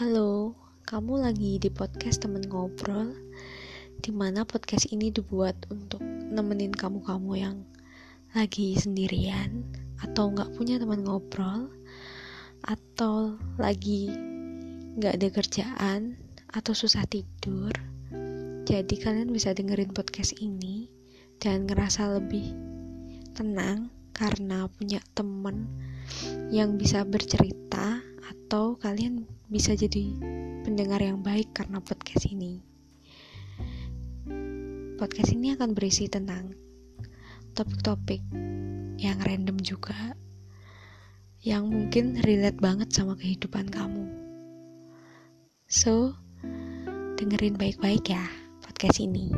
Halo, kamu lagi di podcast temen ngobrol Di mana podcast ini dibuat untuk nemenin kamu-kamu yang lagi sendirian Atau nggak punya teman ngobrol Atau lagi nggak ada kerjaan Atau susah tidur. Jadi kalian bisa dengerin podcast ini Dan ngerasa lebih tenang Karena punya temen yang bisa bercerita atau kalian bisa jadi pendengar yang baik karena podcast ini. Podcast ini akan berisi tentang topik-topik yang random juga, yang mungkin relate banget sama kehidupan kamu. So, dengerin baik-baik ya podcast ini.